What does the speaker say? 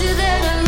told you that I